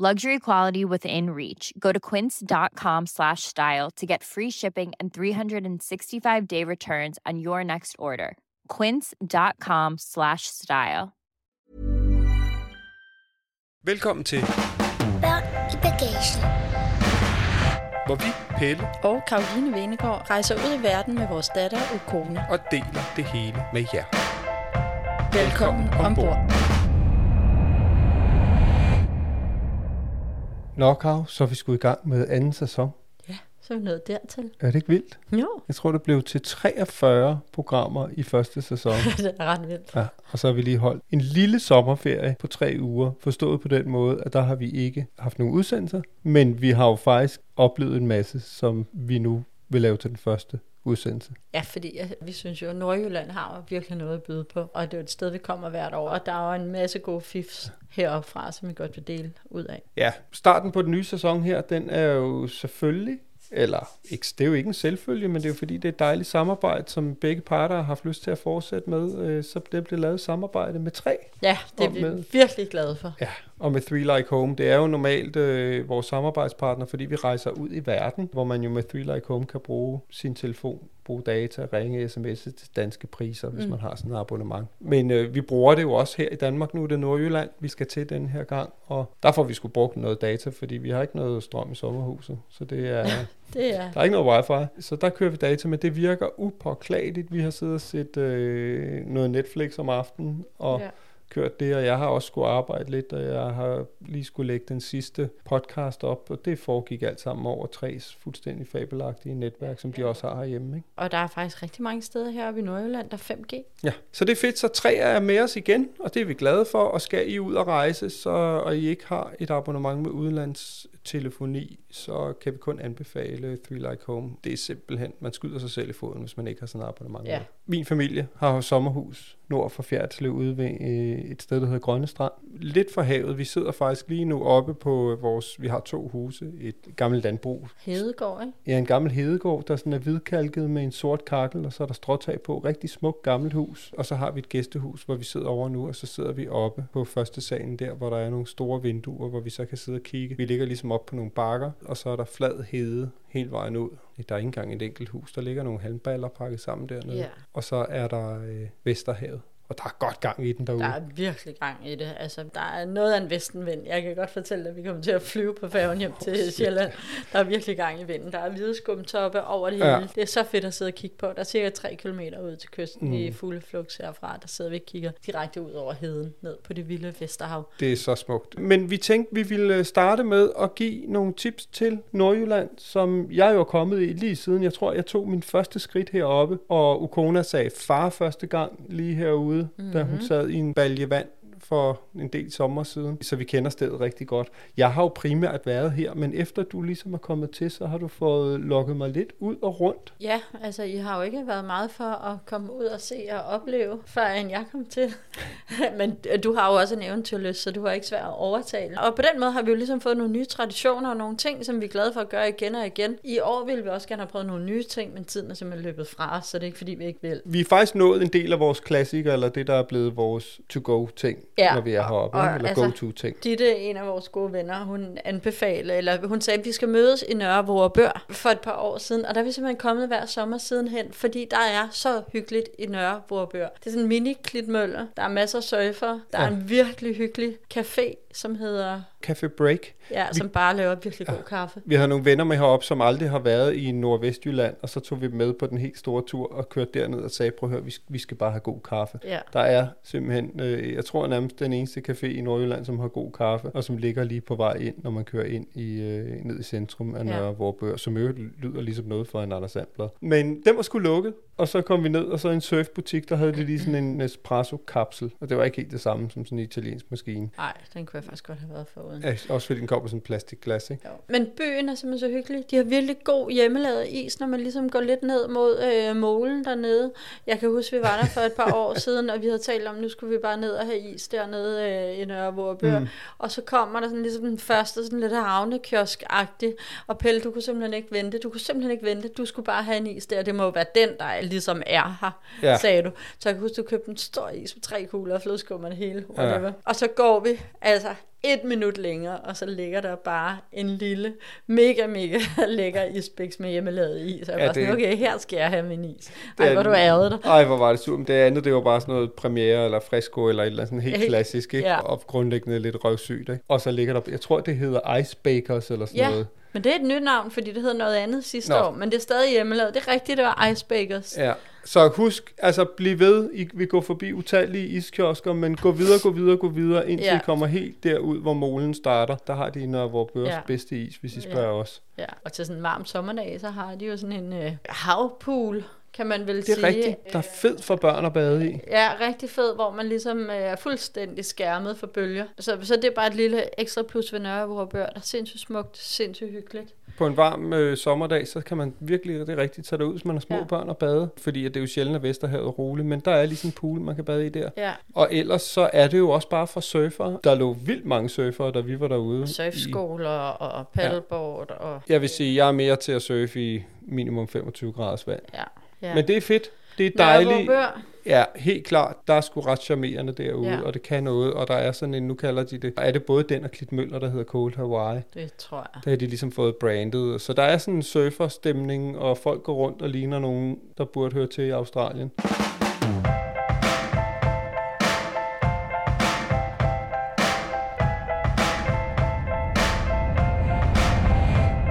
Luxury quality within reach. Go to quince.com slash style to get free shipping and 365 day returns on your next order. Quince.com slash style. Velkommen til, Børn i bagagen. hvor vi, Pelle, og Karoline Venegård rejser ud i verden med vores datter Ukone. og deler det hele med jer. Velkommen ombord. Nå, Kav, så er vi skulle i gang med anden sæson. Ja, så er vi nået dertil. Er det ikke vildt? Jo, Jeg tror, det blev til 43 programmer i første sæson. det er ret vildt. Ja, og så har vi lige holdt en lille sommerferie på tre uger, forstået på den måde, at der har vi ikke haft nogen udsendelser, men vi har jo faktisk oplevet en masse, som vi nu vil lave til den første udsendelse. Ja, fordi jeg, vi synes jo, at Nordjylland har virkelig noget at byde på, og det er et sted, vi kommer hvert år, og der er jo en masse gode fifs heroppe fra, som vi godt vil dele ud af. Ja, starten på den nye sæson her, den er jo selvfølgelig, eller ikke, det er jo ikke en selvfølge, men det er jo fordi, det er et dejligt samarbejde, som begge parter har haft lyst til at fortsætte med, øh, så det bliver lavet samarbejde med tre. Ja, det er vi med- virkelig glade for. Ja, og med Three Like Home, det er jo normalt øh, vores samarbejdspartner, fordi vi rejser ud i verden, hvor man jo med Three Like Home kan bruge sin telefon, bruge data, ringe, sms'e til danske priser, hvis Mm. man har sådan et abonnement. Men øh, vi bruger det jo også her i Danmark nu, det er Nordjylland, vi skal til den her gang, og der får vi sgu brugt noget data, fordi vi har ikke noget strøm i sommerhuset, så det er... Det er, Der er ikke noget wifi, så der kører vi data, men det virker upåklageligt. Vi har siddet og set øh, noget Netflix om aftenen, og ja. Kørt det, og jeg har også skulle arbejde lidt, og jeg har lige skulle lægge den sidste podcast op, og det foregik alt sammen over tre fuldstændig fabelagtige netværk, som de også har herhjemme. Ikke? Og der er faktisk rigtig mange steder heroppe i Nordjylland, der er 5G. Ja, så det er fedt, så tre er med os igen, og det er vi glade for, og skal I ud og rejse, så, og I ikke har et abonnement med udlandstelefoni, så kan vi kun anbefale Three Like Home. Det er simpelthen, man skyder sig selv i foden, hvis man ikke har sådan et abonnement Ja. med. Min familie har sommerhus nord for Fjerdslev ude ved øh, et sted, der hedder Grønne Strand. Lidt for havet. Vi sidder faktisk lige nu oppe på vores, vi har to huse, et gammelt landbrug, Hedegaard, ikke? Ja, en gammel hedegård, der sådan er hvidkalket med en sort kakkel, og så er der stråtag på. Rigtig smukt gammelt hus. Og så har vi et gæstehus, hvor vi sidder over nu, og så sidder vi oppe på første salen der, hvor der er nogle store vinduer, hvor vi så kan sidde og kigge. Vi ligger ligesom op på nogle bakker, og så er der flad hede hele vejen ud. Der er ikke engang et enkelt hus. Der ligger nogle halmballer pakket sammen dernede. Ja. Og så er der øh, Vesterhavet. Og der er godt gang i den derude. Der er virkelig gang i det. Altså, der er noget af en vestenvind. Jeg kan godt fortælle at vi kommer til at flyve på færgen hjem til Sjælland. Der er virkelig gang i vinden. Der er hvide skumtoppe over det hele. Ja. Det er så fedt at sidde og kigge på. Der er cirka 3 km ud til kysten Mm. i fulde flux herfra. Der sidder vi og kigger direkte ud over heden, ned på det vilde Vesterhav. Det er så smukt. Men vi tænkte, vi ville øh, starte med at give nogle tips til Nordjylland, som jeg jo er kommet i lige siden. Jeg tror, jeg tog min første skridt heroppe, og Ukona sagde far første gang lige herude, mm-hmm. da hun sad i en balje vand for en del sommer siden, så vi kender stedet rigtig godt. Jeg har jo primært været her, men efter du ligesom er kommet til, så har du fået lukket mig lidt ud og rundt. Ja, altså I har jo ikke været meget for at komme ud og se og opleve, før end jeg kom til. Men du har jo også en eventyrlyst, så du var ikke svær at overtale. Og på den måde har vi jo ligesom fået nogle nye traditioner og nogle ting, som vi er glade for at gøre igen og igen. I år ville vi også gerne have prøvet nogle nye ting, men tiden er simpelthen løbet fra os, så det er ikke fordi, vi ikke vil. Vi er faktisk nået en del af vores klassikere, eller det, der er blevet vores to-go-ting, Ja, når vi er heroppe, og- eller altså- go-to-ting. Ditte, en af vores gode venner, hun anbefalede, eller hun sagde, at vi skal mødes i Nørre Vorebør for et par år siden, og der er vi simpelthen kommet hver sommer sidenhen, fordi der er så hyggeligt i Nørre Vorebør. Det er sådan en mini klitmøller, der er masser af surfer, der er Ja. en virkelig hyggelig café, som hedder, Café Break. ja, som bare laver virkelig god kaffe. Vi har nogle venner med heroppe, som aldrig har været i Nordvestjylland, og så tog vi med på den helt store tur og kørte derned og sagde, prøv at høre, vi skal, vi skal bare have god kaffe. Ja. Der er simpelthen, øh, jeg tror nærmest den eneste café i Nordjylland, som har god kaffe, og som ligger lige på vej ind, når man kører ind i, øh, ned i centrum af Ja. Nørre Vorbør, som øvrigt lyder ligesom noget fra en Anders Sandblad. Men den var sgu lukket, og så kom vi ned, og så i en surfbutik, der havde de lige sådan en Nespresso-kapsel, og det var ikke helt det samme som sådan en italiensk maskine. Nej, den kunne jeg faktisk godt have været foruden. Ja, også fordi den kom på sådan en plastikglas, ikke? Jo. Men byen er simpelthen så hyggelig. De har virkelig god hjemmelavet is, når man ligesom går lidt ned mod øh, målen dernede. Jeg kan huske, vi var der for et par år siden, og vi havde talt om, nu skulle vi bare ned og have is dernede øh, i Nørre Vorbør. Mm. Og så kommer der sådan ligesom den første sådan lidt havnekiosk-agtig, og Pelle, du kunne simpelthen ikke vente. Du kunne simpelthen ikke vente. Du skulle bare have en is der. Det må jo være den, der ligesom er her, Ja. ja. sagde du. Så jeg kan huske, du købte en stor is med tre kugler og flødeskummer det hele. Ja. Whatever. Og så går vi, altså et minut længere, og så ligger der bare en lille, mega, mega lækker isbiks med hjemmelavet is. Så jeg Ja, ja, var sådan, det- okay, her skal jeg have min is. Det Ej, er hvor du ærede dig. Ej, hvor var det super. Det andet, det var bare sådan noget premiere eller fresco eller et eller andet sådan helt Helt- klassisk, ikke? ja. Og grundlæggende lidt røvsygt, ikke? Og så ligger der, jeg tror, det hedder Ice Bakers eller sådan Ja, noget. Men det er et nyt navn, fordi det hed noget andet sidste Nå. år, men det er stadig hjemmelavet. Det er rigtigt, det var Ice Bakers. Ja. Så husk, altså bliv ved, I vil gå forbi utallige iskiosker, men gå videre, gå videre, gå videre, indtil Ja. I kommer helt derud, hvor målen starter. Der har de Nørre Vorbørs Ja. bedste is, hvis I Ja. spørger os. Ja, og til sådan en varm sommerdag, så har de jo sådan en øh, havpool, kan man vel Det er sige. rigtigt. Der er fedt for børn at bade i. Ja, rigtig fed, hvor man ligesom øh, er fuldstændig skærmet for bølger. Så, så det er bare et lille ekstra plus ved Nørre Vorbør, der er sindssygt smukt, sindssygt hyggeligt. På en varm øh, sommerdag, så kan man virkelig, det rigtigt, tage ud, hvis man har små ja. Ja. børn og bade. Fordi at det er jo sjældent, at Vesterhavet er roligt, men der er ligesom en pool, man kan bade i der. Ja, Og ellers så er det jo også bare for surfere. Der lå vildt mange surfere, da vi var derude. og surfskoler og paddleboard og... I, jeg vil sige, jeg er mere til at surfe i minimum 25 graders vand. Ja, Ja. Men det er fedt. Det er dejligt. Ja, helt klart. Der er sgu ret charmerende derude, ja. Og det kan noget. Og der er sådan en, nu kalder de det, er det både den og Klitmøller, der hedder Cold Hawaii. det tror jeg. Der har de ligesom fået brandet. Så der er sådan en surferstemning, og folk går rundt og ligner nogen, der burde høre til i Australien.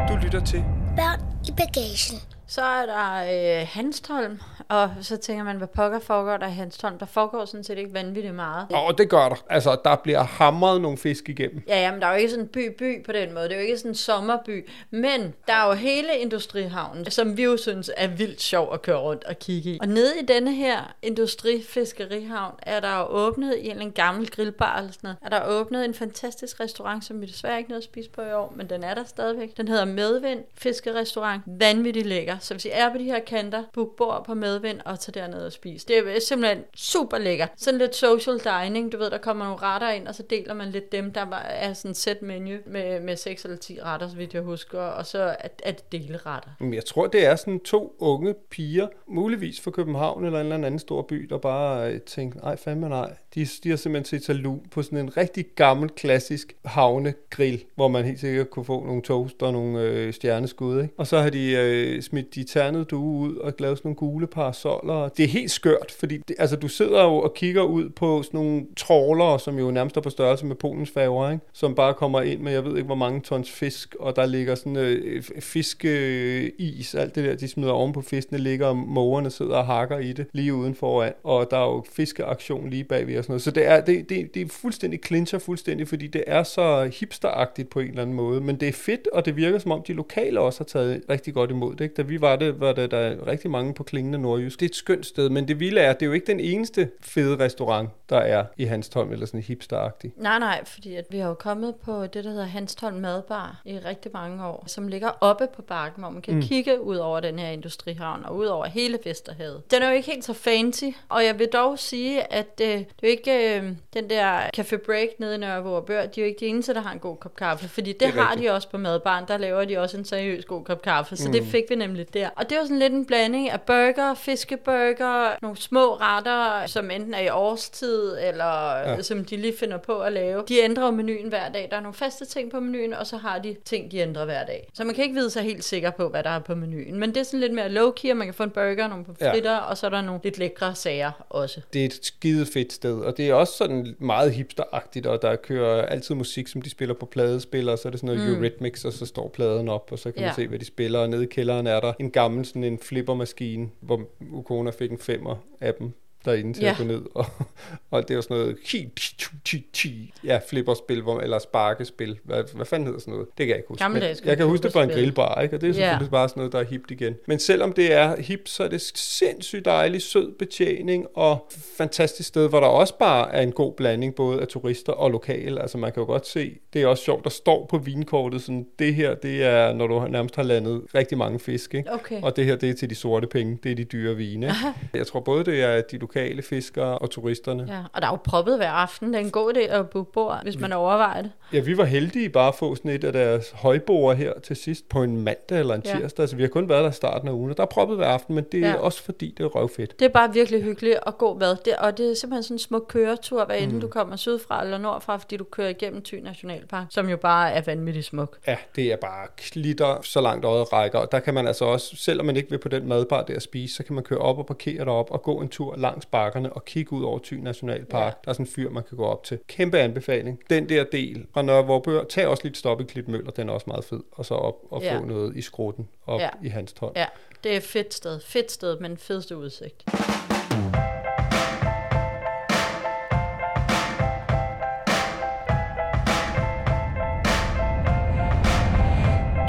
Du lytter til Børn i bagagen. Så er der øh, Hanstholm, og så tænker man, hvad pokker foregår der i hans hånd? Der foregår sådan set ikke vanvittigt meget. Åh, oh, det gør der. Altså, der bliver hamret nogle fisk igennem. Ja, ja, men der er jo ikke sådan en by-by på den måde. Det er jo ikke sådan en sommerby. Men der er jo hele industrihavnen, som vi jo synes er vildt sjov at køre rundt og kigge i. Og nede i denne her industrifiskerihavn er der jo åbnet i en gammel grillbar eller sådan noget. Er der åbnet en fantastisk restaurant, som vi desværre ikke nåede at spise på i år, men den er der stadigvæk. Den hedder Medvind Fiskerestaurant. Vanvittigt lækker. Så hvis I er på de her kanter, book bord på Medvind og tage derned og spise. Det er simpelthen super lækkert. Sådan lidt social dining. Du ved, der kommer nogle retter ind, og så deler man lidt dem. Der var- er sådan et set menu med, med 6 eller 10 retter, så vidt jeg husker. Og så er, er det deleretter. Men jeg tror, det er sådan to unge piger, muligvis fra København eller en eller anden stor by, der bare øh, tænker, nej fandme nej. De, de har simpelthen set salu på sådan en rigtig gammel, klassisk havnegrill, hvor man helt sikkert kunne få nogle toast og nogle øh, stjerneskud. Ikke? Og så har de øh, smidt de ternede due ud og lavet sådan nogle gule parasoller. Det er helt skørt, fordi det, altså, du sidder jo og kigger ud på sådan nogle trawlere, som jo nærmest er på størrelse med Polens færger, ikke? som bare kommer ind med, jeg ved ikke hvor mange tons fisk, og der ligger sådan øh, fiskeis, alt det der, de smider oven på fiskene, ligger og mågerne sidder og hakker i det lige uden foran, og der er jo fiskeaktion lige bagved og sådan noget. Så det er, det, det, det er fuldstændig clincher fuldstændig, fordi det er så hipsteragtigt på en eller anden måde, men det er fedt, og det virker som om de lokale også har taget rigtig godt imod det. Ikke? Da vi var det, var der, der rigtig mange på klingende nordjysk. Det er et skønt sted, men det vilde er, at det er jo ikke den eneste fede restaurant, der er i Hanstholm, eller sådan hipsteragtigt. Nej, nej, fordi at vi har jo kommet på det, der hedder Hanstholm Madbar i rigtig mange år, som ligger oppe på bakken, hvor man kan mm. kigge ud over den her industrihavn og ud over hele Vesterhavet. Den er jo ikke helt så fancy, og jeg vil dog sige, at øh, det er jo ikke øh, den der Café Break nede i Nørre Vorbør, de er jo ikke de eneste, der har en god kop kaffe, fordi det, Det har rigtigt. de også på madbaren, der laver de også en seriøs god kop kaffe, så mm. det fik vi nemlig der. Og det er jo sådan lidt en blanding af burger, fiskeburger, nogle små retter, som enten er i årstid, eller ja. som de lige finder på at lave. De ændrer jo menuen hver dag. Der er nogle faste ting på menuen, og så har de ting, de ændrer hver dag. Så man kan ikke vide sig helt sikker på, hvad der er på menuen. Men det er sådan lidt mere low-key, og man kan få en burger, nogle pomfritter, ja. og så er der nogle lidt lækre sager også. Det er et skide fedt sted, og det er også sådan meget hipsteragtigt, og der kører altid musik, som de spiller på pladespiller, og så er det sådan noget mm. Eurythmics, og så står pladen op, og så kan ja. man se, hvad de spiller, og nede i kælderen er der en gammel sådan en flippermaskine, hvor Ukona fik en femmer af dem derinde til Ja. at gå ned. Og, og det er jo sådan noget, chi, chi, chi, chi, ja, flipperspil, hvor, eller sparkespil. Hvad, hvad fanden hedder sådan noget? Det kan jeg ikke huske. Gammeldags jeg kan huske det fra en grillbar, ikke? Og det er selvfølgelig bare sådan noget, der er hipt igen. Men selvom det er hip, så er det sindssygt dejlig, sød betjening og fantastisk sted, hvor der også bare er en god blanding både af turister og lokale. Altså man kan jo godt se, det er også sjovt, der står på vinkortet sådan, det her, det er, når du nærmest har landet rigtig mange fisk, ikke? Okay. Og det her, det er til de sorte penge, det er de dyre vine. Jeg tror både, det er de lokale fiskere og turisterne. Ja, og der er jo proppet hver aften. Det er en god idé at booke bord, hvis man overvejer det. Ja, vi var heldige bare at få sådan et af deres højboer her til sidst på en mandag eller en Ja. tirsdag. Altså, vi har kun været der i starten af ugen, og der er proppet hver aften, men det er Ja. også fordi, det er røvfedt. Det er bare virkelig hyggeligt og god mad. Det, og det er simpelthen sådan en smuk køretur, hvad enten mm. du kommer sydfra eller nordfra, fordi du kører igennem Thy Nationalpark, som jo bare er vanvittigt smuk. Ja, det er bare klitter, så langt øjet rækker. Og der kan man altså også, selvom man ikke vil på den madbar der at spise, så kan man køre op og parkere derop og gå en tur langs bakkerne og kigge ud over Thy Nationalpark. Ja. Der er sådan en fyr, man kan gå op til. Kæmpe anbefaling. Den der del fra Nørre Vorbør, tag også lidt stop i Klitmøller, den er også meget fed. Og så op og Ja. få noget i skrutten op Ja. i hans hånd. Ja, det er et fedt sted. Fedt sted, men fedeste udsigt.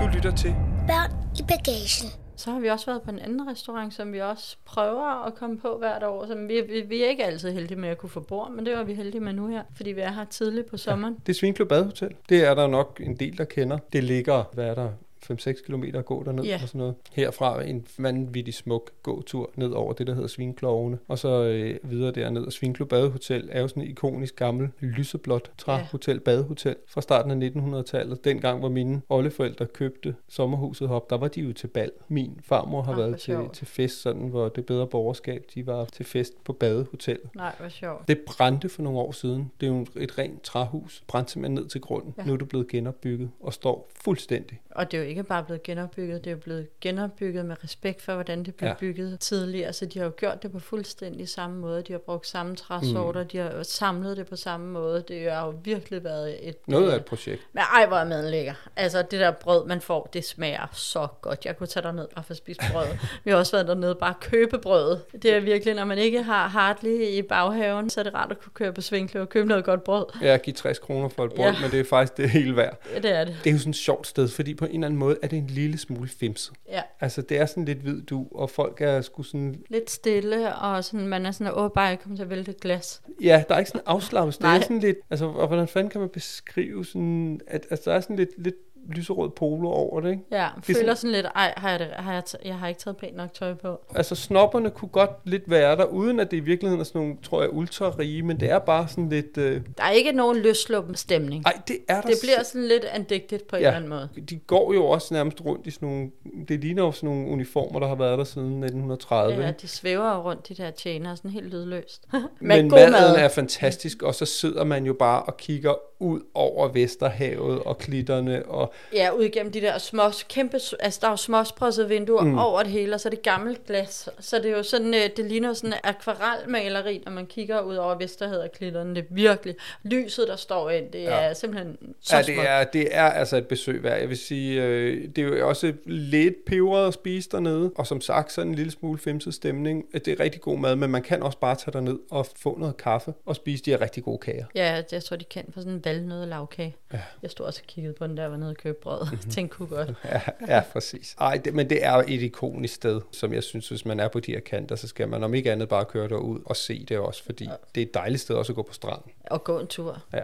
Du lytter til Børn i bagagen. Så har vi også været på en anden restaurant, som vi også prøver at komme på hvert år. Som vi, vi, vi er ikke altid heldige med at kunne få bord, men det var vi heldige med nu her, fordi vi er her tidligt på sommeren. Det er Svinkløv Badehotel. Det er der nok en del, der kender. Det ligger, hvad er der, 5-6 km at gå derned Ja. og sådan noget. Herfra en vanvittig smuk gåtur ned over det, der hedder Svinklovene. Og så øh, videre derned. Og Svinkløv Badehotel er jo sådan et ikonisk gammel lyseblåt træhotel, badehotel fra starten af 1900-tallet. Dengang, hvor mine oldeforældre købte sommerhuset op, der var de jo til bal. Min farmor har Ah, været til, til fest, sådan, hvor det bedre borgerskab, de var til fest på badehotel. Nej, hvor sjovt. Det brændte for nogle år siden. Det er jo et rent træhus. Brændte simpelthen ned til grunden. Ja. Nu er det blevet genopbygget og står fuldstændig. Og det er jo ikke bare blevet genopbygget, det er blevet genopbygget med respekt for, hvordan det blev ja. Ja. bygget tidligere. Så de har jo gjort det på fuldstændig samme måde. De har brugt samme træsorter, mm. de har samlet det på samme måde. Det har jo virkelig været et... Noget af øh, et projekt. Men ej, hvor er maden lækker. Altså, det der brød, man får, det smager så godt. Jeg kunne tage derned bare for at spise brød. Vi har også været dernede bare at købe brød. Det er virkelig, når man ikke har Hartley i baghaven, så er det rart at kunne køre på Svinkløv og købe noget godt brød. Jeg giver 60 kroner for et brød, Ja. ja. men det er faktisk det hele værd. Ja, det er det. Det er jo sådan et sjovt sted, fordi på en eller anden måde er det en lille smule femset. Ja. Altså, det er sådan lidt hvid du, og folk er sgu sådan... Lidt stille, og sådan, man er sådan, åh, bare jeg kommer til at vælte et glas. Ja, der er ikke sådan afslappet. Det er sådan lidt... Altså, og hvordan fanden kan man beskrive sådan... At, altså, der er sådan lidt, lidt lyserød polo over det, ikke? Ja, Det er føler sådan- sådan lidt, ej, har jeg, det, har jeg, t- jeg har ikke taget pænt nok tøj på. Altså, snopperne kunne godt lidt være der, uden at det i virkeligheden er sådan nogle, tror jeg, ultra rige, men det er bare sådan lidt... Øh... Der er ikke nogen løsluppen stemning. Ej, det er der Det bliver sådan lidt andægtigt på en Ja. eller anden måde. De går jo også nærmest rundt i sådan nogle... Det ligner jo sådan nogle uniformer, der har været der siden 1930. Ja, de svæver rundt, de der tjenere, sådan helt lydløst. Men maden mad. er fantastisk, og så sidder man jo bare og kigger ud over Vesterhavet og klitterne. Og, Ja, ud igennem de der små, kæmpe, altså der er jo småsprossede vinduer mm. over det hele, og så er det gammelt glas. Så det er jo sådan, øh, det ligner sådan en akvarelmaleri, når man kigger ud over Vesterhavet og klitterne. Det er virkelig, lyset der står ind, det Ja. er simpelthen så ja, smukt. det er, det er altså et besøg værd. Jeg vil sige, øh, det er jo også lidt peberet at spise dernede, og som sagt, så det en lille smule femset stemning. Det er rigtig god mad, men man kan også bare tage derned og få noget kaffe og spise de her rigtig gode kager. Ja, jeg tror, de kendt for sådan en valnød lavkage. Ja. Jeg stod også og kiggede på den der, var nede og købte brød. Mm-hmm. Tænkte, kunne godt. Ja, ja præcis. Ej, det, men det er et ikonisk sted, som jeg synes, hvis man er på de her kanter, så skal man om ikke andet bare køre derud og se det også, fordi ja. det er et dejligt sted også at gå på stranden. Og gå en tur. Ja.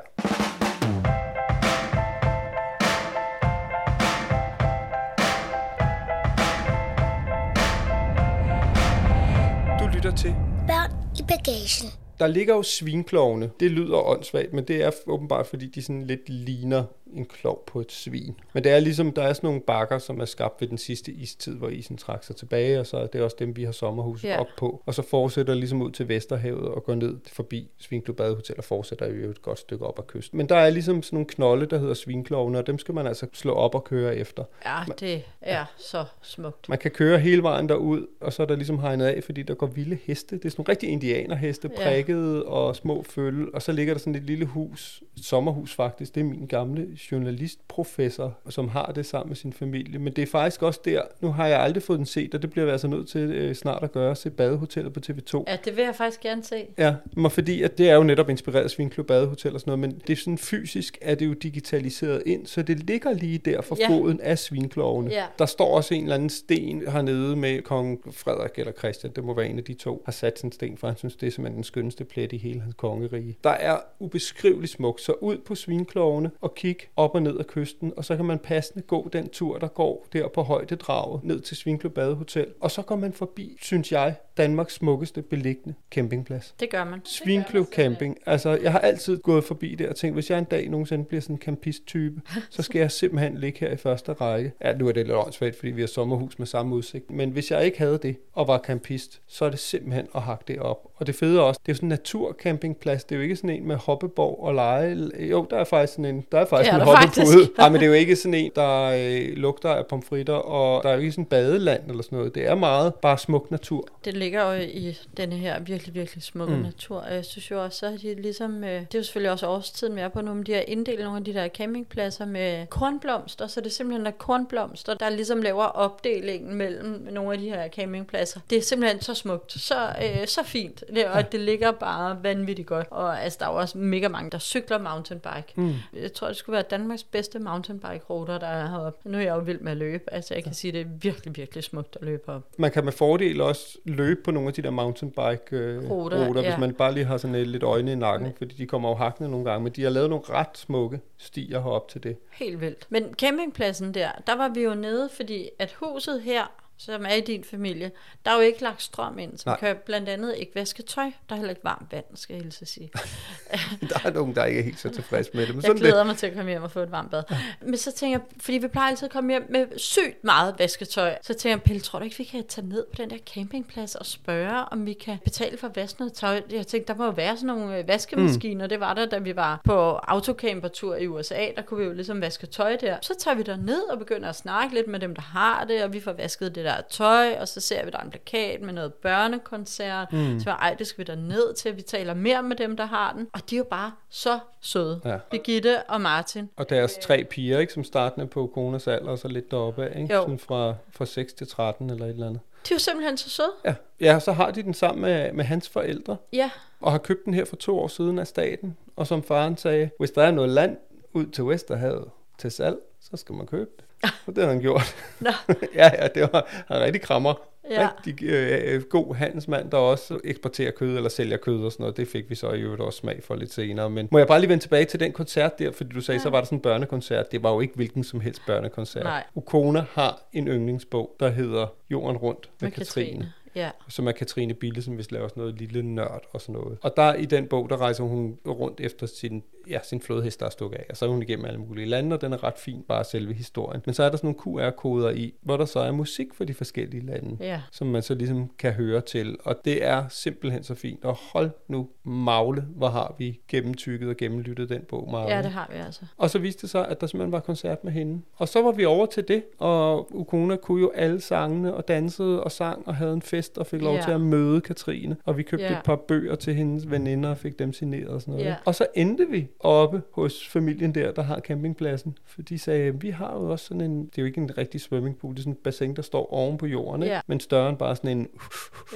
Du lytter til Børn i bagagen. Der ligger jo svinklovene. Det lyder åndssvagt, men det er åbenbart, fordi de sådan lidt ligner en klov på et svin. Men det er ligesom, der er sådan nogle bakker, som er skabt ved den sidste istid, hvor isen trak sig tilbage, og så er det også dem, vi har sommerhuset Ja. ja. op på. Og så fortsætter ligesom ud til Vesterhavet og går ned forbi Svinklub Badehotel og fortsætter jo et godt stykke op ad kysten. Men der er ligesom sådan nogle knolde, der hedder svinklovene, og dem skal man altså slå op og køre efter. Ja, det er så smukt. Man kan køre hele vejen derud, og så er der ligesom hegnet af, fordi der går vilde heste. Det er sådan nogle rigtig indianerheste, Ja. prikkede og små følge. Og så ligger der sådan et lille hus, et sommerhus faktisk. Det er min gamle journalistprofessor, som har det sammen med sin familie. Men det er faktisk også der, nu har jeg aldrig fået den set, og det bliver jeg altså nødt til øh, snart at gøre, se Badehotellet på TV2. Ja, det vil jeg faktisk gerne se. Ja, men fordi at det er jo netop inspireret af Svinklub Badehotel og sådan noget, men det er sådan fysisk, er det jo digitaliseret ind, så det ligger lige der for Ja. foden af svinklovene. Ja. Der står også en eller anden sten hernede med kong Frederik eller Christian, det må være en af de to, har sat sin sten, for han synes, det er simpelthen den skønneste plet i hele hans kongerige. Der er ubeskriveligt smukt, så ud på svinklovene og kig op og ned ad kysten, og så kan man passende gå den tur, der går der på højdedraget ned til Svinklub Badehotel, og så går man forbi, synes jeg, Danmarks smukkeste beliggende campingplads. Det gør man. Svinkløv Camping. Altså, jeg har altid gået forbi der og tænkt, hvis jeg en dag nogensinde bliver sådan en campist-type, så skal jeg simpelthen ligge her i første række. Ja, nu er det lidt åndssvagt, fordi vi har sommerhus med samme udsigt. Men hvis jeg ikke havde det og var campist, så er det simpelthen at hakke det op. Og det fede er også, det er jo sådan en naturcampingplads. Det er jo ikke sådan en med hoppeborg og lege. Jo, der er faktisk sådan en, der er faktisk Det er en hoppepude. Nej, men det er jo ikke sådan en, der øh, lugter af pomfritter, og der er jo ikke sådan en badeland eller sådan noget. Det er meget bare smuk natur. Det ligger jo i denne her virkelig, virkelig smukke Mm. natur. Og jeg synes jo også, så er de ligesom, øh, det er jo selvfølgelig også årstiden, vi er på nu, men de har inddelt nogle af de der campingpladser med kornblomster, så det er simpelthen der kornblomster, der ligesom laver opdelingen mellem nogle af de her campingpladser. Det er simpelthen så smukt, så, øh, så fint, det, og det ligger bare vanvittigt godt. Og altså, der er jo også mega mange, der cykler mountainbike. Mm. Jeg tror, det skulle være Danmarks bedste mountainbike-ruter, der er heroppe. Nu er jeg jo vild med at løbe, altså jeg kan sige, det er virkelig, virkelig smukt at løbe op. Man kan med fordel også løbe på nogle af de der mountainbike øh, Ruter, ja. hvis man bare lige har sådan lidt øjne i nakken, fordi de kommer jo hakkende nogle gange. Men de har lavet nogle ret smukke stier herop til det. Helt vildt. Men campingpladsen der, der var vi jo nede, fordi at huset her, som er i din familie, der er jo ikke lagt strøm ind, så man kan blandt andet ikke vaske tøj. Der er heller ikke varmt vand, skal jeg hilse sige. Der er nogen, der ikke er helt så tilfredse med det. Men Jeg glæder det. mig til at komme hjem og få et varmt bad. Men så tænker jeg, fordi vi plejer altid at komme hjem med sygt meget vasketøj, så tænker jeg, Pelle, tror du ikke, vi kan tage ned på den der campingplads og spørge, om vi kan betale for at vaske noget tøj? Jeg tænkte, der må jo være sådan nogle øh, vaskemaskiner. Mm. Det var der, da vi var på autocampertur i USA. Der kunne vi jo ligesom vaske tøj der. Så tager vi der ned og begynder at snakke lidt med dem, der har det, og vi får vasket det der tøj, og så ser vi, der er en plakat med noget børnekoncert. Mm. Så ej, det skal vi der ned til. Vi taler mere med dem, der har den. Og de er jo bare så søde. Ja. Birgitte og Martin. Og deres tre piger, ikke, som startende på konas alder, og så lidt deroppe af, ikke? Jo. Sådan fra, fra 6 til 13 eller et eller andet. De er jo simpelthen så søde. Ja. ja, så har de den sammen med, med hans forældre, Ja, og har købt den her for to år siden af staten. Og som faren sagde, hvis der er noget land ud til Vesterhavet til salg, så skal man købe det. Og det har han gjort. Nå. ja, ja, det var han rigtig krammer. Ja. Rigtig øh, god handelsmand, der også eksporterer kød eller sælger kød og sådan noget. Det fik vi så i øvrigt også smag for lidt senere. Men må jeg bare lige vende tilbage til den koncert der, fordi du sagde, ja. så var der sådan en børnekoncert. Det var jo ikke hvilken som helst børnekoncert. Nej. Ukona har en yndlingsbog, der hedder Jorden rundt med, med Katrine. Katrine. Ja. Som er Katrine Bille, som vist laver sådan noget lille nørd og sådan noget. Og der i den bog, der rejser hun rundt efter sin, ja, sin flodhest, der er stukket af. Og så er hun igennem alle mulige lande, og den er ret fin, bare selve historien. Men så er der sådan nogle QR-koder i, hvor der så er musik for de forskellige lande Ja. som man så ligesom kan høre til. Og det er simpelthen så fint. Og hold nu magle, hvor har vi gennemtykket og gennemlyttet den bog meget. ja, det har vi altså. Og så viste det sig, at der simpelthen var koncert med hende. Og så var vi over til det, og Ukona kunne jo alle sangene, og dansede og sang, og havde en fest, og fik lov Ja. til at møde Katrine. Og vi købte Ja. et par bøger til hendes veninder, og fik dem signeret og sådan noget. Ja. Og så endte vi oppe hos familien der, der har campingpladsen. For de sagde, vi har jo også sådan en, det er jo ikke en rigtig swimmingpool, det er sådan et bassin, der står oven på jorden, ikke? Ja. men større end bare sådan en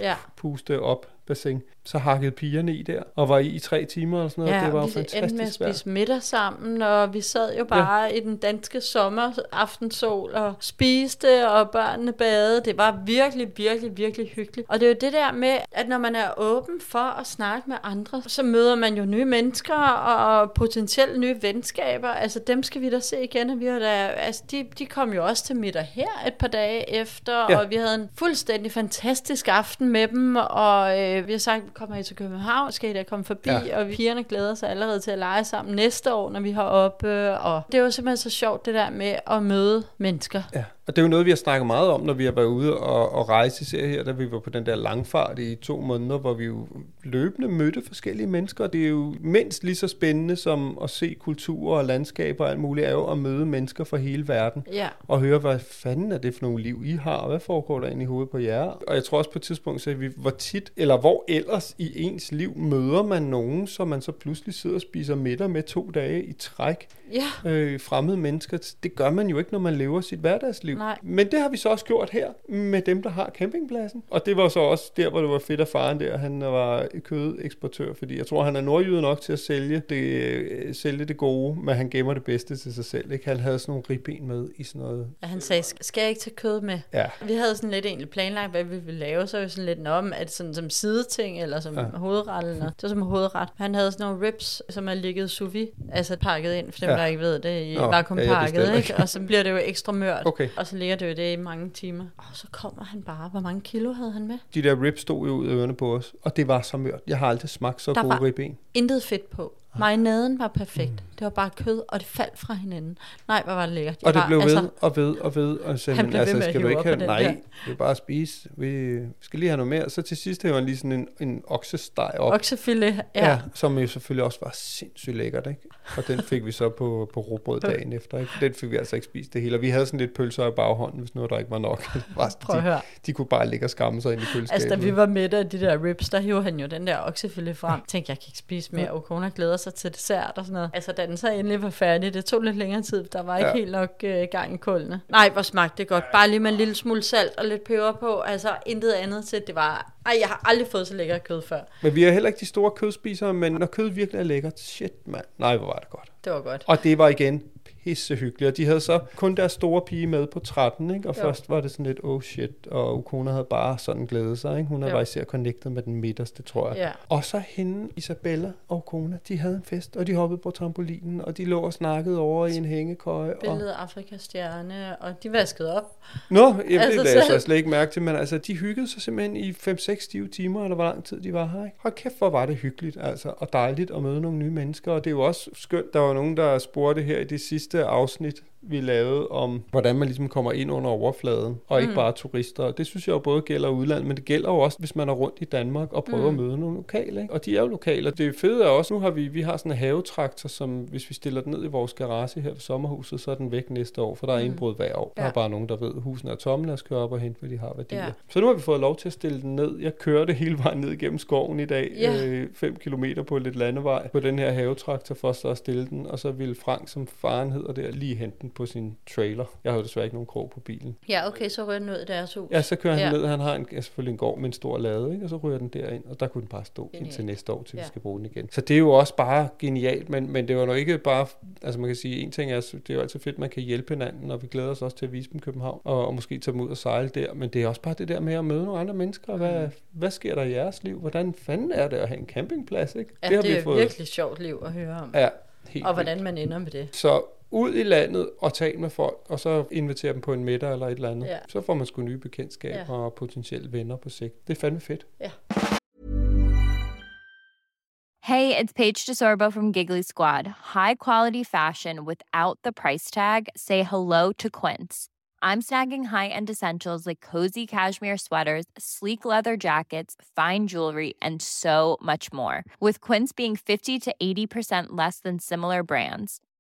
Ja. puste op bassin. Så hakkede pigerne i der, og var i i tre timer og sådan noget. Ja, det var vi endte med at fantastisk spise middag sammen, og vi sad jo bare ja. i den danske sommeraftensol og spiste, og børnene badede. Det var virkelig, virkelig, virkelig hyggeligt. Og det er jo det der med, at når man er åben for at snakke med andre, så møder man jo nye mennesker og potentielt nye venskaber. Altså dem skal vi da se igen, og vi har da, altså de, de kom jo også til middag her et par dage efter, ja. og vi havde en fuldstændig fantastisk aften med dem, og øh, vi har sagt, kommer I til København, skal I da komme forbi, Ja. og vi pigerne glæder sig allerede til at lege sammen næste år, når vi har oppe, og det er jo simpelthen så sjovt det der med at møde mennesker. Ja, Og det er jo noget, vi har snakket meget om, når vi har været ude og, og rejse især her, da vi var på den der langfart i to måneder, hvor vi jo løbende mødte forskellige mennesker. Det er jo mindst lige så spændende som at se kulturer og landskaber og alt muligt, er jo at møde mennesker fra hele verden. Ja. Og høre, hvad fanden er det for nogle liv, I har, og hvad foregår der inde i hovedet på jer? Og jeg tror også på et tidspunkt, så vi, hvor tit, eller hvor ellers i ens liv møder man nogen, som man så pludselig sidder og spiser middag med to dage i træk. Ja. Øh, fremmede mennesker. Det gør man jo ikke, når man lever sit hverdagsliv. Nej. Men det har vi så også gjort her med dem, der har campingpladsen. Og det var så også der, hvor det var fedt, at faren der, han var kødeksportør, fordi jeg tror, han er nordjyde nok til at sælge det, øh, sælge det gode, men han gemmer det bedste til sig selv. Ikke? Han havde sådan nogle ribben med i sådan noget. Ja, Han sagde, skal jeg ikke tage kød med? Ja. Vi havde sådan lidt egentlig planlagt, hvad vi ville lave, så vi sådan lidt om, at sådan som sideting, eller som Ja. ja. hovedret, eller noget. Det var som hovedret. Han havde sådan nogle ribs, som er ligget sous vide, altså pakket ind, for dem, Ja. ja. der ikke ved det, i Nå, ja, vakuumpakket, ikke? ikke. Og så bliver det jo ekstra mørt. Okay. Og så ligger det jo det i mange timer. Og så kommer han bare, hvor mange kilo havde han med? De der ribs stod jo ud af ørerne på os, og det var så mørt. Jeg har aldrig smagt så Der gode ribben. Intet fedt på. Marinaden var perfekt. Mm. Det var bare kød, og det faldt fra hinanden. Nej, hvor var det lækkert. Jeg Og det var, blev ved og ved og ved. Og sagde, Han men blev ved altså, med at skal du ikke have... Nej, der. vi bare spise. Vi skal lige have noget mere. Så til sidst havde han lige sådan en, en oksesteg op. oksefilet. Ja. Ja. som jo selvfølgelig også var sindssygt lækkert, ikke? Og den fik vi så på, på råbrød dagen efter, ikke? Den fik vi altså ikke spist det hele. Og vi havde sådan lidt pølser i baghånden, hvis nu der ikke var nok. Prøv at de, høre. de kunne bare ligge og skamme sig ind i køleskabet. Altså, da vi var midt af de der ribs, der hiver han jo den der oksefilet frem. Tænkte, jeg kan ikke spise mere. Og kona glæder sig til dessert og sådan noget. Altså, da den så endelig var færdig, det tog lidt længere tid. Der var ikke Ja. helt nok øh, gang i kullene. Nej, hvor smagte det godt. Bare lige med en lille smule salt og lidt peber på. Altså, intet andet til. Det var... Ej, jeg har aldrig fået så lækker kød før. Men vi er heller ikke de store kødspisere, men når kød virkelig er lækkert, shit mand. Nej, hvor var det godt. Det var godt. Og det var igen pissehyggeligt. Og de havde så kun deres store pige med på 13, ikke? Og Jo. først var det sådan lidt, oh shit, og Ukona havde bare sådan glædet sig, ikke? Hun Jo. var især connected med den midterste, tror jeg. Ja. Og så hende, Isabella og Ukona, de havde en fest, og de hoppede på trampolinen, og de lå og snakkede over i en hængekøje. Og... Billedet af Afrikas stjerne, og de vaskede op. Nå, jamen, altså, det lagde jeg så slet ikke mærke til, men altså, de hyggede sig simpelthen i 5-6 stive timer, eller hvor lang tid de var her, ikke? Hold kæft, hvor var det hyggeligt, altså, og dejligt at møde nogle nye mennesker, og det er jo også skønt, der var nogen, der spurgte her i det sidste Ausschnitt vi lavede om, hvordan man ligesom kommer ind under overfladen, og ikke Mm. bare turister. Det synes jeg jo både gælder udlandet, men det gælder jo også, hvis man er rundt i Danmark og prøver Mm. at møde nogle lokale. Ikke? Og de er jo lokale. Det fede er også, nu har vi, vi har sådan en havetraktor, som hvis vi stiller den ned i vores garage her ved sommerhuset, så er den væk næste år, for der er Mm. indbrud hver år. Der Ja. er bare nogen, der ved, at husene er tomme, lad os køre op og hente, hvad de har værdier. Ja. Så nu har vi fået lov til at stille den ned. Jeg kørte hele vejen ned gennem skoven i dag, Ja. øh, 5 kilometer på lidt landevej, på den her havetraktor for så at stille den, og så ville Frank, som faren hedder der, lige hente den på sin trailer. Jeg har jo desværre ikke nogen krog på bilen. Ja, okay, så rører den ud i deres hus. Ja, så kører han Ja. ned. Han har en, ja, selvfølgelig en gård med en stor lade, ikke? og så ryger den derind, og der kunne den bare stå Genialt. indtil næste år, til vi Ja. skal bruge den igen. Så det er jo også bare genialt, men, men det var nok ikke bare, altså man kan sige, en ting er, det er jo altid fedt, man kan hjælpe hinanden, og vi glæder os også til at vise dem København, og, og måske tage dem ud og sejle der, men det er også bare det der med at møde nogle andre mennesker, og hvad, Mm. hvad sker der i jeres liv? Hvordan fanden er det at have en campingplads, ikke? Ja, det har det, vi er fået. virkelig sjovt liv at høre om. Ja, helt og hvordan man ender med det. Så ud i landet og tale med folk, og så invitere dem på en middag eller et eller andet. Ja. Så får man sgu nye bekendtskaber Ja. og potentielle venner på sigt. Det er fandme fedt. Hey, it's Paige DeSorbo from Giggly Squad. High quality fashion without the price tag. Say hello to Quince. I'm snagging high-end essentials like cozy cashmere sweaters, sleek leather jackets, fine jewelry, and so much more. With Quince being 50 to 80% less than similar brands.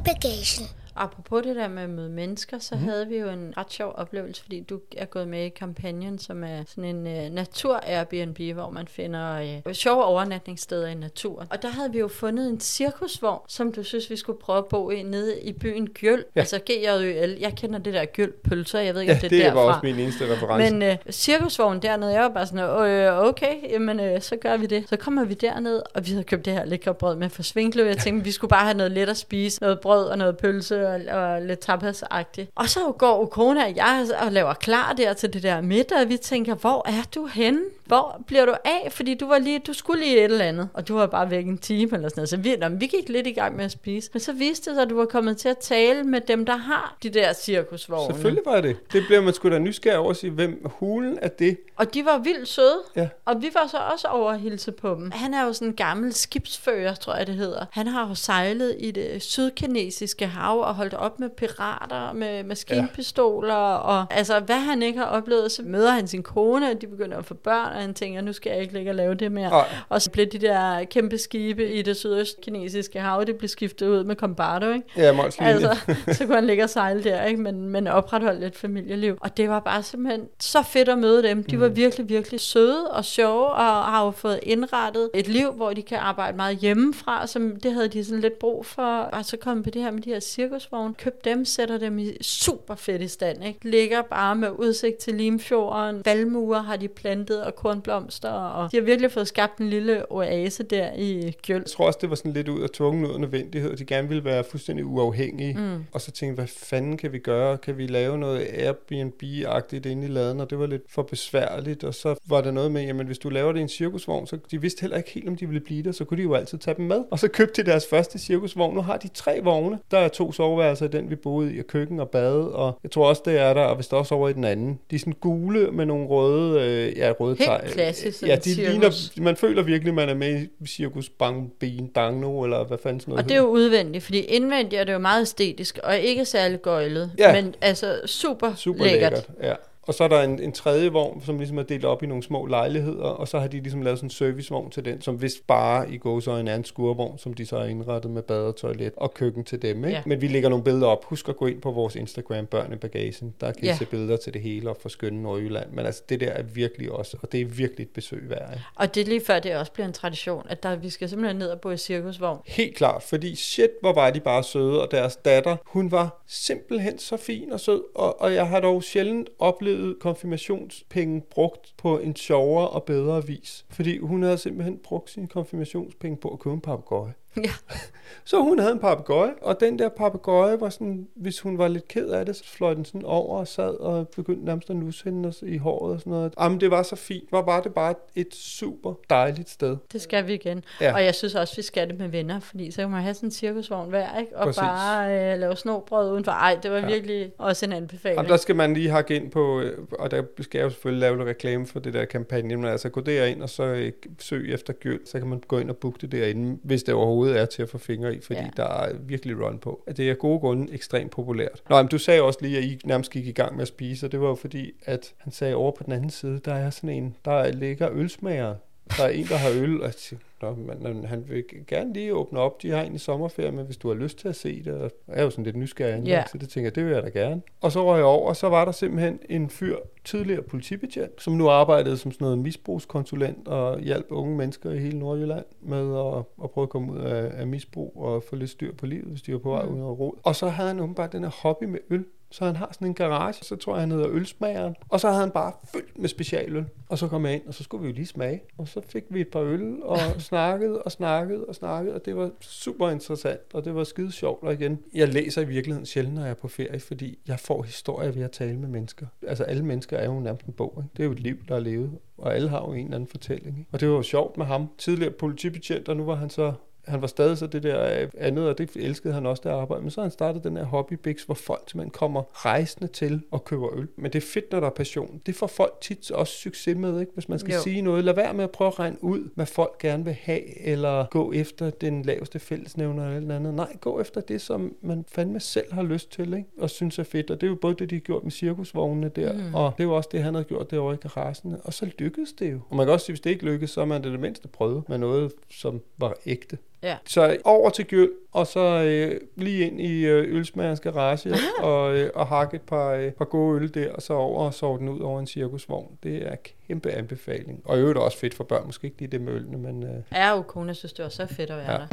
Børn i bagagen. Apropos det der med at møde mennesker, så mm. havde vi jo en ret sjov oplevelse, fordi du er gået med i kampagnen, som er sådan en uh, natur-Airbnb, hvor man finder uh, sjove overnatningssteder i naturen. Og der havde vi jo fundet en cirkusvogn, som du synes, vi skulle prøve at bo i nede i byen Gyld. Ja. Altså G-J-Ø-L. Jeg kender det der Gyld-pølser, jeg ved ikke, Ja, om det det er derfra. var også min eneste reference. Men øh, cirkusvognen dernede, jeg var bare sådan, øh, okay, jamen øh, så gør vi det. Så kommer vi derned, og vi havde købt det her lækre brød med for Svinklev. Jeg tænkte, vi skulle bare have noget let at spise, noget brød og noget pølse og, og lidt tapas-agtigt. Og så går Ukona og jeg og laver klar der til det der middag, og vi tænker, hvor er du henne? Hvor bliver du af? Fordi du var lige, du skulle lige et eller andet, og du var bare væk en time eller sådan noget. Så vi, nå, vi gik lidt i gang med at spise. Men så viste det sig, at du var kommet til at tale med dem, der har de der cirkusvogne. Selvfølgelig var det. Det bliver man sgu da nysgerrig over at sige, hvem hulen er det? Og de var vildt søde. Ja. Og vi var så også over at hilse på dem. Han er jo sådan en gammel skibsfører, tror jeg det hedder. Han har jo sejlet i det sydkinesiske hav og holdt op med pirater, med maskinpistoler. Ja. Og altså, hvad han ikke har oplevet, så møder han sin kone, og de begynder at få børn, og han tænker, nu skal jeg ikke ligge og lave det mere. Nej. Og så blev de der kæmpe skibe i det sydøstkinesiske hav, det blev skiftet ud med Combardo, ikke? Ja. Altså, så kunne han ligge og sejle der, ikke? Men, men opretholde lidt familieliv. Og det var bare simpelthen så fedt at møde dem. De var Mm. virkelig, virkelig søde og sjove, og har jo fået indrettet et liv, hvor de kan arbejde meget hjemmefra, som det havde de sådan lidt brug for. Og så kom på det her med de her cirkusvogne. Køb dem, sætter dem i super fedt i stand, ikke? Ligger bare med udsigt til Limfjorden. Valmuer har de plantet, og kornblomster, og de har virkelig fået skabt en lille oase der i Gjøl. Jeg tror også, det var sådan lidt ud af tvungen ud af nødvendighed. De gerne ville være fuldstændig uafhængige. Mm. Og så tænkte hvad fanden kan vi gøre? Kan vi lave noget Airbnb-agtigt inde i laden? Og det var lidt for besværligt. Og så var der noget med, jamen hvis du laver det i en cirkusvogn, så de vidste heller ikke helt, om de ville blive der. Så kunne de jo altid tage dem med. Og så købte de deres første cirkusvogn. Nu har de tre vogne. Der er to soveværelser den, vi boede i, og køkken og bad. Og jeg tror også, det er der, og hvis der også over i den anden. De er sådan gule med nogle røde, øh, ja, røde Helt tegl. klassisk, Ja, de cirkus. ligner, man føler virkelig, man er med i cirkus bang, ben, dangno, eller hvad fanden sådan noget Og det er jo udvendigt, fordi indvendigt er det jo meget æstetisk, og ikke særlig gøjlet, Ja. men altså super, Super lækkert. lækkert. Ja. Og så er der en, en tredje vogn, som ligesom er delt op i nogle små lejligheder, og så har de ligesom lavet sådan en servicevogn til den, som vist bare i gåsøjne er en skurvogn, som de så har indrettet med bad og toilet og køkken til dem. Ikke? Ja. Ja. Men vi lægger nogle billeder op. Husk at gå ind på vores Instagram, Børn i Bagagen. Der kan I Ja. se billeder til det hele og for skønne Nordjylland. Men altså, det der er virkelig også, og det er virkelig et besøg værd. Ikke? Og det er lige før, det også bliver en tradition, at der, vi skal simpelthen ned og bo i cirkusvogn. Helt klart, fordi shit, hvor var de bare søde, og deres datter, hun var simpelthen så fin og sød, og, og jeg har dog sjældent oplevet konfirmationspenge brugt på en sjovere og bedre vis, fordi hun havde simpelthen brugt sine konfirmationspenge på at købe en papegøje. Ja. Så hun havde en papegøje, og den der papegøje var sådan, hvis hun var lidt ked af det, så fløj den sådan over og sad og begyndte nærmest at nusse hende i håret og sådan noget. Jamen, det var så fint. Var det bare et super dejligt sted. Det skal vi igen. Ja. Og jeg synes også, vi skal det med venner, fordi så kan man have sådan en cirkusvogn hver, ikke? Og Præcis. bare øh, lave snobrød udenfor. Ej, det var Ja. ja. virkelig også en anbefaling. Jamen, der skal man lige hakke ind på, øh, og der skal jeg jo selvfølgelig lave lidt reklame for det der kampagne, men altså gå derind og så øh, søg efter gyld, så kan man gå ind og booke det derinde, hvis det overhovedet er til at få fingre i, fordi ja. Der er virkelig run på. Det er gode grunde ekstremt populært. Nå, men du sagde også lige, at I nærmest gik i gang med at spise, og det var jo fordi, at han sagde over på den anden side, der er sådan en, der ligger ølsmager. Der er en, der har øl, og tænkte, Nå, han vil gerne lige åbne op. De har en i sommerferie, men hvis du har lyst til at se det, og jeg er jo sådan lidt nysgerrig, yeah. så det tænker jeg, det vil jeg da gerne. Og så røg jeg over, og så var der simpelthen en fyr, tidligere politibetjent, som nu arbejdede som sådan noget misbrugskonsulent og hjalp unge mennesker i hele Nordjylland med at, at prøve at komme ud af, af misbrug og få lidt styr på livet, hvis de var på vej Mm. ud af rod. Og så havde han åbenbart den her hobby med øl. Så han har sådan en garage, så tror jeg, han hedder Ølsmageren. Og så havde han bare fyldt med specialøl. Og så kom jeg ind, og så skulle vi jo lige smage. Og så fik vi et par øl, og snakkede og snakkede og snakkede. Og det var super interessant, og det var skide sjovt. Og igen, jeg læser i virkeligheden sjældent, når jeg er på ferie, fordi jeg får historier ved at tale med mennesker. Altså alle mennesker er jo nærmest en bog. Ikke? Det er jo et liv, der er levet. Og alle har jo en eller anden fortælling. Ikke? Og det var jo sjovt med ham. Tidligere politibetjent, og nu var han så han var stadig så det der øh, andet, og det elskede han også, det arbejde. Men så har han startet den her hobbybix, hvor folk simpelthen kommer rejsende til og køber øl. Men det er fedt, når der er passion. Det får folk tit også succes med, ikke? hvis man skal jo. Sige noget. Lad være med at prøve at regne ud, hvad folk gerne vil have, eller gå efter den laveste fællesnævner eller noget andet. Nej, gå efter det, som man fandme selv har lyst til, ikke? og synes er fedt. Og det er jo både det, de har gjort med cirkusvognene der, mm. og det er jo også det, han havde gjort derovre i garagen. Og så lykkedes det jo. Og man kan også sige, hvis det ikke lykkedes, så har man det, det mindste prøvet med noget, som var ægte. Ja. Så over til Gyld, og så øh, lige ind i øh, ølsmagerens garage, og, øh, og hakke et par, øh, par gode øl der, og så over og sove den ud over en cirkusvogn. Det er kæmpe anbefaling. Og i øvrigt også fedt for børn, måske ikke lige det med ølene, men øh, Ja, jo, kone synes, det var så fedt at være Ja. der.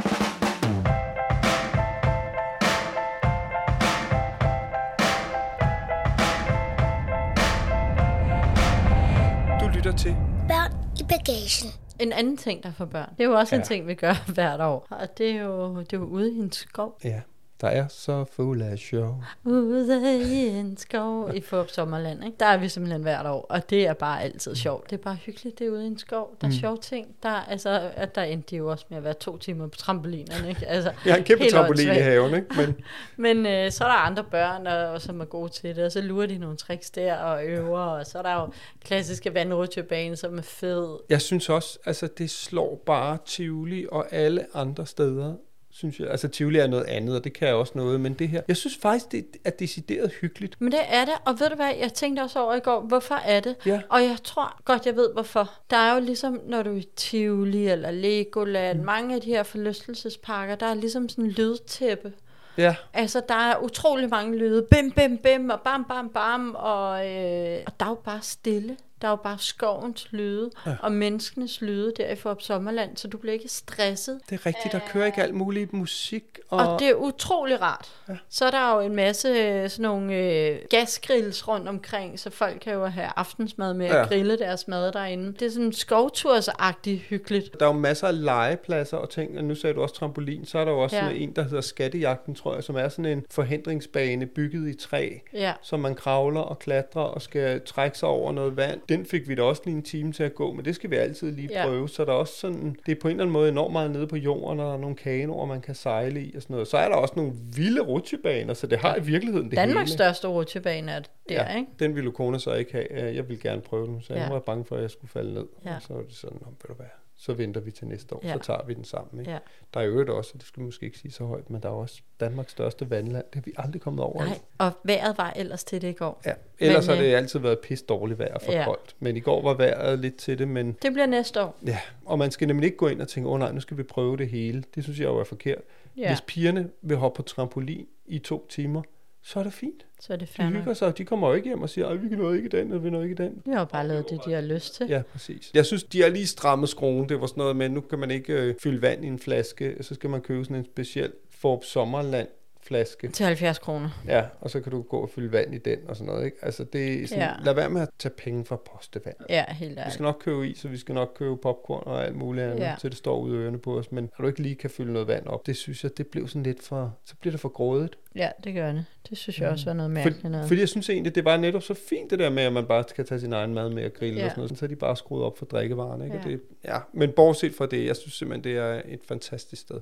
Du lytter til Børn i bagagen. En anden ting, der er for børn, det er jo også ja. en ting, vi gør hvert år. Og det er jo, det er jo ude i en skov. ja, der er så fuld af show. Ude i en skov i Forop Sommerland, ikke? Der er vi simpelthen hvert år, og det er bare altid sjovt. Det er bare hyggeligt, det er ude i en skov. Der er mm. sjove ting. Der, er- altså, at der endte de jo også med at være to timer på trampolinerne, ikke? Altså, Jeg har en kæmpe trampolin i haven, ikke? Men Men øh, så er der andre børn, og som er gode til det, og så lurer de nogle tricks der og øver, og så er der jo klassiske vandrutsjebane, som er fed. jeg synes også, altså det slår bare Tivoli og alle andre steder, synes jeg. Altså Tivoli er noget andet, og det kan jeg også noget, men det her, jeg synes faktisk, det er decideret hyggeligt. Men det er det, og ved du hvad, jeg tænkte også over i går, hvorfor er det? Ja. Og jeg tror godt, jeg ved hvorfor. Der er jo ligesom, når du er i Tivoli eller Legoland, mm. mange af de her forlystelsesparker, der er ligesom sådan en lydtæppe. Ja, Altså, der er utrolig mange lyde. Bim, bim, bim, og bam, bam, bam. Og, øh, og der er jo bare stille. Der er jo bare skovens lyde, ja. og menneskenes lyde der i Forop Sommerland, så du bliver ikke stresset. det er rigtigt, der kører ikke alt muligt musik. Og, Og det er utrolig rart. Ja. Så er der jo en masse øh, sådan nogle øh, gasgrills rundt omkring, så folk kan jo have aftensmad med Ja. at grille deres mad derinde. Det er sådan skovtursagtigt hyggeligt. Der er jo masser af legepladser og ting, og nu sagde du også trampolin, så er der jo også Ja. ja. sådan en, der hedder Skattejagten, tror jeg, som er sådan en forhindringsbane bygget i træ, Ja. som man kravler og klatrer og skal trække sig over noget vand. Den fik vi da også lige en time til at gå, men det skal vi altid lige Ja. prøve. Så der er også sådan, det er på en eller anden måde enormt meget nede på jorden, og der er nogle kanoer, man kan sejle i og sådan noget. Så er der også nogle vilde rutsjebaner, så det har i virkeligheden det Danmarks hele. største rutsjebane er der, ja, ikke? den ville kone så ikke have. Jeg ville gerne prøve den, så jeg Ja. var bange for, at jeg skulle falde ned. Ja. Og så var det sådan, "Nå, ved du hvad, så venter vi til næste år, Ja. så tager vi den sammen. Ikke? Ja. Der er jo øvrigt også, og det skal vi måske ikke sige så højt, men der er også Danmarks største vandland. Det har vi aldrig kommet over. Nej, og vejret var ellers til det i går. Ja, ellers Men, har det øh, altid været pis dårligt vejr for ja. koldt. Men i går var vejret lidt til det, men Det bliver næste år. ja. Og man skal nemlig ikke gå ind og tænke, åh oh, nej, nu skal vi prøve det hele. Det synes jeg jo er forkert. Ja, Hvis pigerne vil hoppe på trampolin i to timer, så er det fint. så er det De færdigt. hygger sig, de kommer jo ikke hjem og siger, at vi kan noget ikke den, og vi noget ikke den. Vi har bare lavet det, de har lyst til. Ja, præcis. Jeg synes, de har lige strammet skruen. Det var sådan noget med, nu kan man ikke øh, fylde vand i en flaske, så skal man købe sådan en speciel Forb Sommerland flaske. Til 70 kroner. Ja, og så kan du gå og fylde vand i den og sådan noget, ikke? Altså, det er sådan, Ja. lad være med at tage penge fra postevand. Ja, helt Vi ærligt. skal nok købe is, og vi skal nok købe popcorn og alt muligt andet, Ja. til det står ude i ørerne på os. Men når du ikke lige kan fylde noget vand op, det synes jeg, det blev sådan lidt for, så bliver det for grådigt. Ja, det gør det. Det synes jeg også var noget For, mærkeligt noget. fordi jeg synes egentlig, det var netop så fint det der med, at man bare skal tage sin egen mad med og grille Ja. og sådan noget. Så er de bare skruet op for drikkevaren, ikke? Ja. Det, ja. Men bortset fra det, jeg synes simpelthen, det er et fantastisk sted.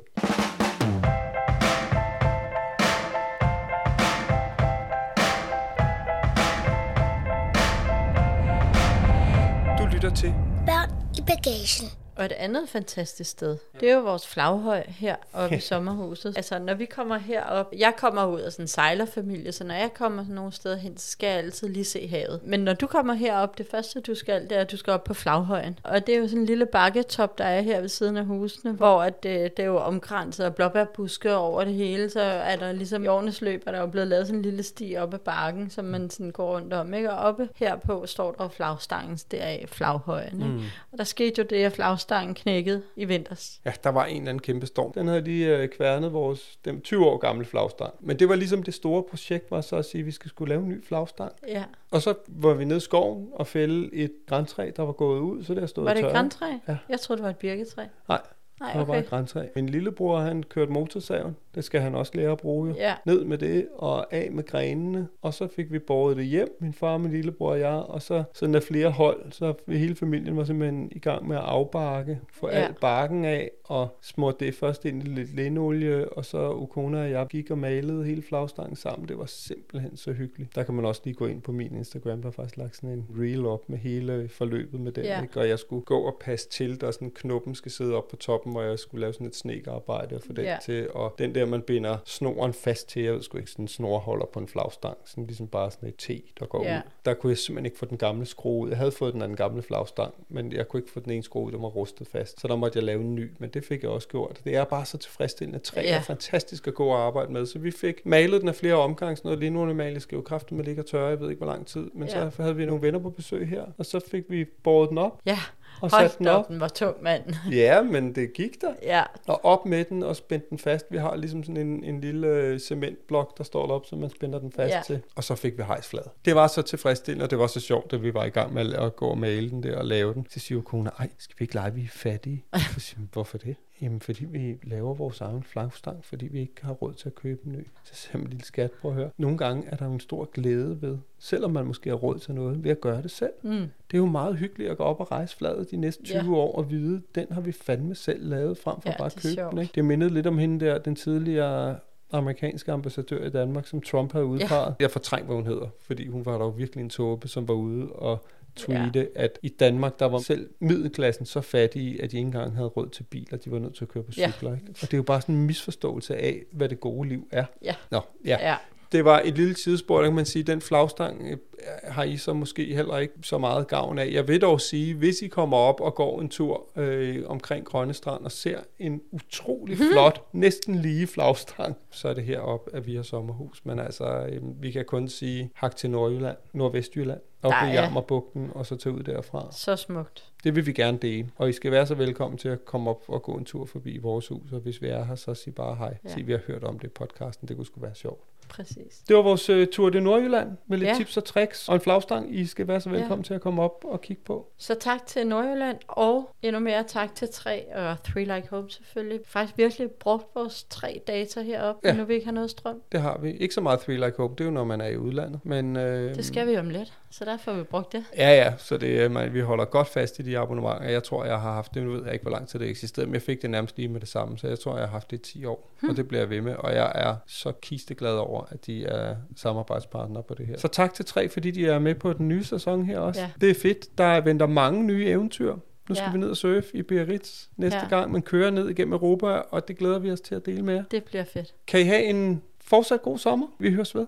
I bagagen. Og et andet fantastisk sted, det er jo vores flaghøj her oppe i sommerhuset. Altså, når vi kommer herop, jeg kommer ud af sådan en sejlerfamilie, så når jeg kommer sådan nogle steder hen, så skal jeg altid lige se havet. Men når du kommer herop, det første du skal, det er, at du skal op på flaghøjen. Og det er jo sådan en lille bakketop, der er her ved siden af husene, hvor at det, det er jo omkranset af blåbærbuske over det hele, så er der ligesom i årenes løb, er der jo blevet lavet sådan en lille sti op ad bakken, som man sådan går rundt om, ikke? Og oppe herpå står der flagstangens deraf flaghøjen, ikke? Mm. Og der skete jo det, at flagstangen knækkede i vinters. Ja, der var en eller anden kæmpe storm. Den havde lige øh, kværnet vores den 20 år gamle flagstang. Men det var ligesom det store projekt, var så at sige, at vi skal skulle lave en ny flagstang. Ja. Og så var vi nede i skoven og fælde et græntræ, der var gået ud, så der stod Var det et tørret. græntræ? Ja. Jeg troede, det var et birketræ. Nej, Nej, det var bare okay. et græntræ. Min lillebror, han kørte motorsaven. Det skal han også lære at bruge. Jo. Ja. Ned med det og af med grenene. Og så fik vi båret det hjem, min far, min lillebror og jeg. Og så sådan af flere hold, så hele familien var simpelthen i gang med at afbarke. Få Ja. alt barken af og smurte det først ind i lidt lindolie. Og så Ukona og jeg gik og malede hele flagstangen sammen. Det var simpelthen så hyggeligt. Der kan man også lige gå ind på min Instagram. Der er faktisk lagt sådan en reel op med hele forløbet med den. Ja. Ikke? Og jeg skulle gå og passe til, der sådan knuppen skal sidde op på toppen toppen, hvor jeg skulle lave sådan et snekerarbejde og få den Ja. til. Og den der, man binder snoren fast til, jeg ved sgu ikke, sådan en snorholder på en flagstang, sådan ligesom bare sådan et T, der går Ja. ud. Der kunne jeg simpelthen ikke få den gamle skrue ud. Jeg havde fået den af den gamle flagstang, men jeg kunne ikke få den ene skrue ud, der var rustet fast. Så der måtte jeg lave en ny, men det fik jeg også gjort. Det er bare så tilfredsstillende. Træ Ja. er fantastisk at gå og arbejde med, så vi fik malet den af flere omgange, sådan noget linolemal, skal jo kraften med ligge og tørre, jeg ved ikke hvor lang tid, men Ja. så havde vi nogle venner på besøg her, og så fik vi båret den op Ja, og den hold da op. op, den var tung, mand. Ja, men det gik der. Ja, Og op med den og spændte den fast. Vi har ligesom sådan en, en lille øh, cementblok, der står op, så man spænder den fast Ja. til. Og så fik vi hejsflad. Det var så tilfredsstillende, og det var så sjovt, at vi var i gang med at, gå og male den der og lave den. Så siger kone, ej, skal vi ikke lege, vi er fattige? Så siger hvorfor det? Jamen, fordi vi laver vores egen flagstang, fordi vi ikke har råd til at købe en ny. Så siger man, lille skat, prøv at høre. Nogle gange er der en stor glæde ved, selvom man måske har råd til noget, ved at gøre det selv. mm. Det er jo meget hyggeligt at gå op og rejse fladet de næste 20 Ja. år og vide, den har vi fandme selv lavet, frem for Ja, bare at købe sjovt. den. Ikke? Det mindede lidt om hende der, den tidligere amerikanske ambassadør i Danmark, som Trump havde udpeget. Ja. Jeg fortrængte, hvad hun hedder, fordi hun var dog virkelig en tåbe, som var ude og tweete, ja. at i Danmark, der var selv middelklassen så fattige, at de ikke engang havde råd til biler. De var nødt til at køre på Ja. cykler. Ikke? Og det er jo bare sådan en misforståelse af, hvad det gode liv er. Ja. Nå, ja. ja. Det var et lille tidsspor, der kan man sige, den flagstang øh, har I så måske heller ikke så meget gavn af. Jeg vil dog sige, hvis I kommer op og går en tur øh, omkring Grønne Strand og ser en utrolig flot, næsten lige flagstang, så er det heroppe, at vi har sommerhus. Men altså, øh, vi kan kun sige hak til Nordjylland, Nordvestjylland, op i er- Jammerbugten og så tage ud derfra. Så smukt. Det vil vi gerne dele. Og I skal være så velkommen til at komme op og gå en tur forbi vores hus. Og hvis vi er her, så sig bare hej. Ja. Sig, vi har hørt om det i podcasten. Det kunne sgu være sjovt. Præcis. Det var vores uh, tur til Nordjylland med lidt Ja. tips og tricks og en flagstang. I skal være så velkommen Ja. til at komme op og kigge på. Så tak til Nordjylland, og endnu mere tak til 3 og Three Like Home selvfølgelig. Faktisk virkelig brugt vores tre data heroppe, ja. Nu vi ikke har noget strøm. Det har vi. Ikke så meget Three Like Hope. Det er jo, når man er i udlandet. Men, øh, Det skal vi om lidt, så derfor har vi brugt det. Ja, ja. Så det, er, man, vi holder godt fast i de abonnementer. Jeg tror, jeg har haft det. Nu ved jeg ikke, hvor lang tid det eksisterede, men jeg fik det nærmest lige med det samme. Så jeg tror, jeg har haft det i 10 år. Hmm. Og det bliver jeg ved med. Og jeg er så kisteglad over, at de er samarbejdspartnere på det her. Så tak til tre, fordi de er med på den nye sæson her også. Ja. Det er fedt. Der venter mange nye eventyr. Nu skal Ja. vi ned og surfe i Biarritz næste Ja. gang, men kører ned igennem Europa, og det glæder vi os til at dele med jer. Det bliver fedt. Kan I have en fortsat god sommer? Vi høres ved.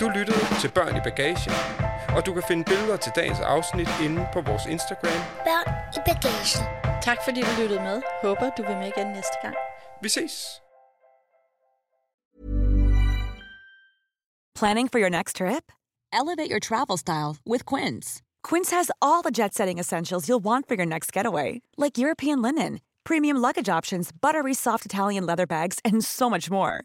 Du lyttede til Børn i Bagagen, og du kan finde billeder til dagens afsnit inde på vores Instagram. Børn i bagagen. Tak fordi du lyttede med. Håber du vil med igen næste gang. Vi ses! Planning for your next trip? Elevate your travel style with Quince. Quince has all the jet setting essentials you'll want for your next getaway, like European linen, premium luggage options, buttery soft Italian leather bags, and so much more.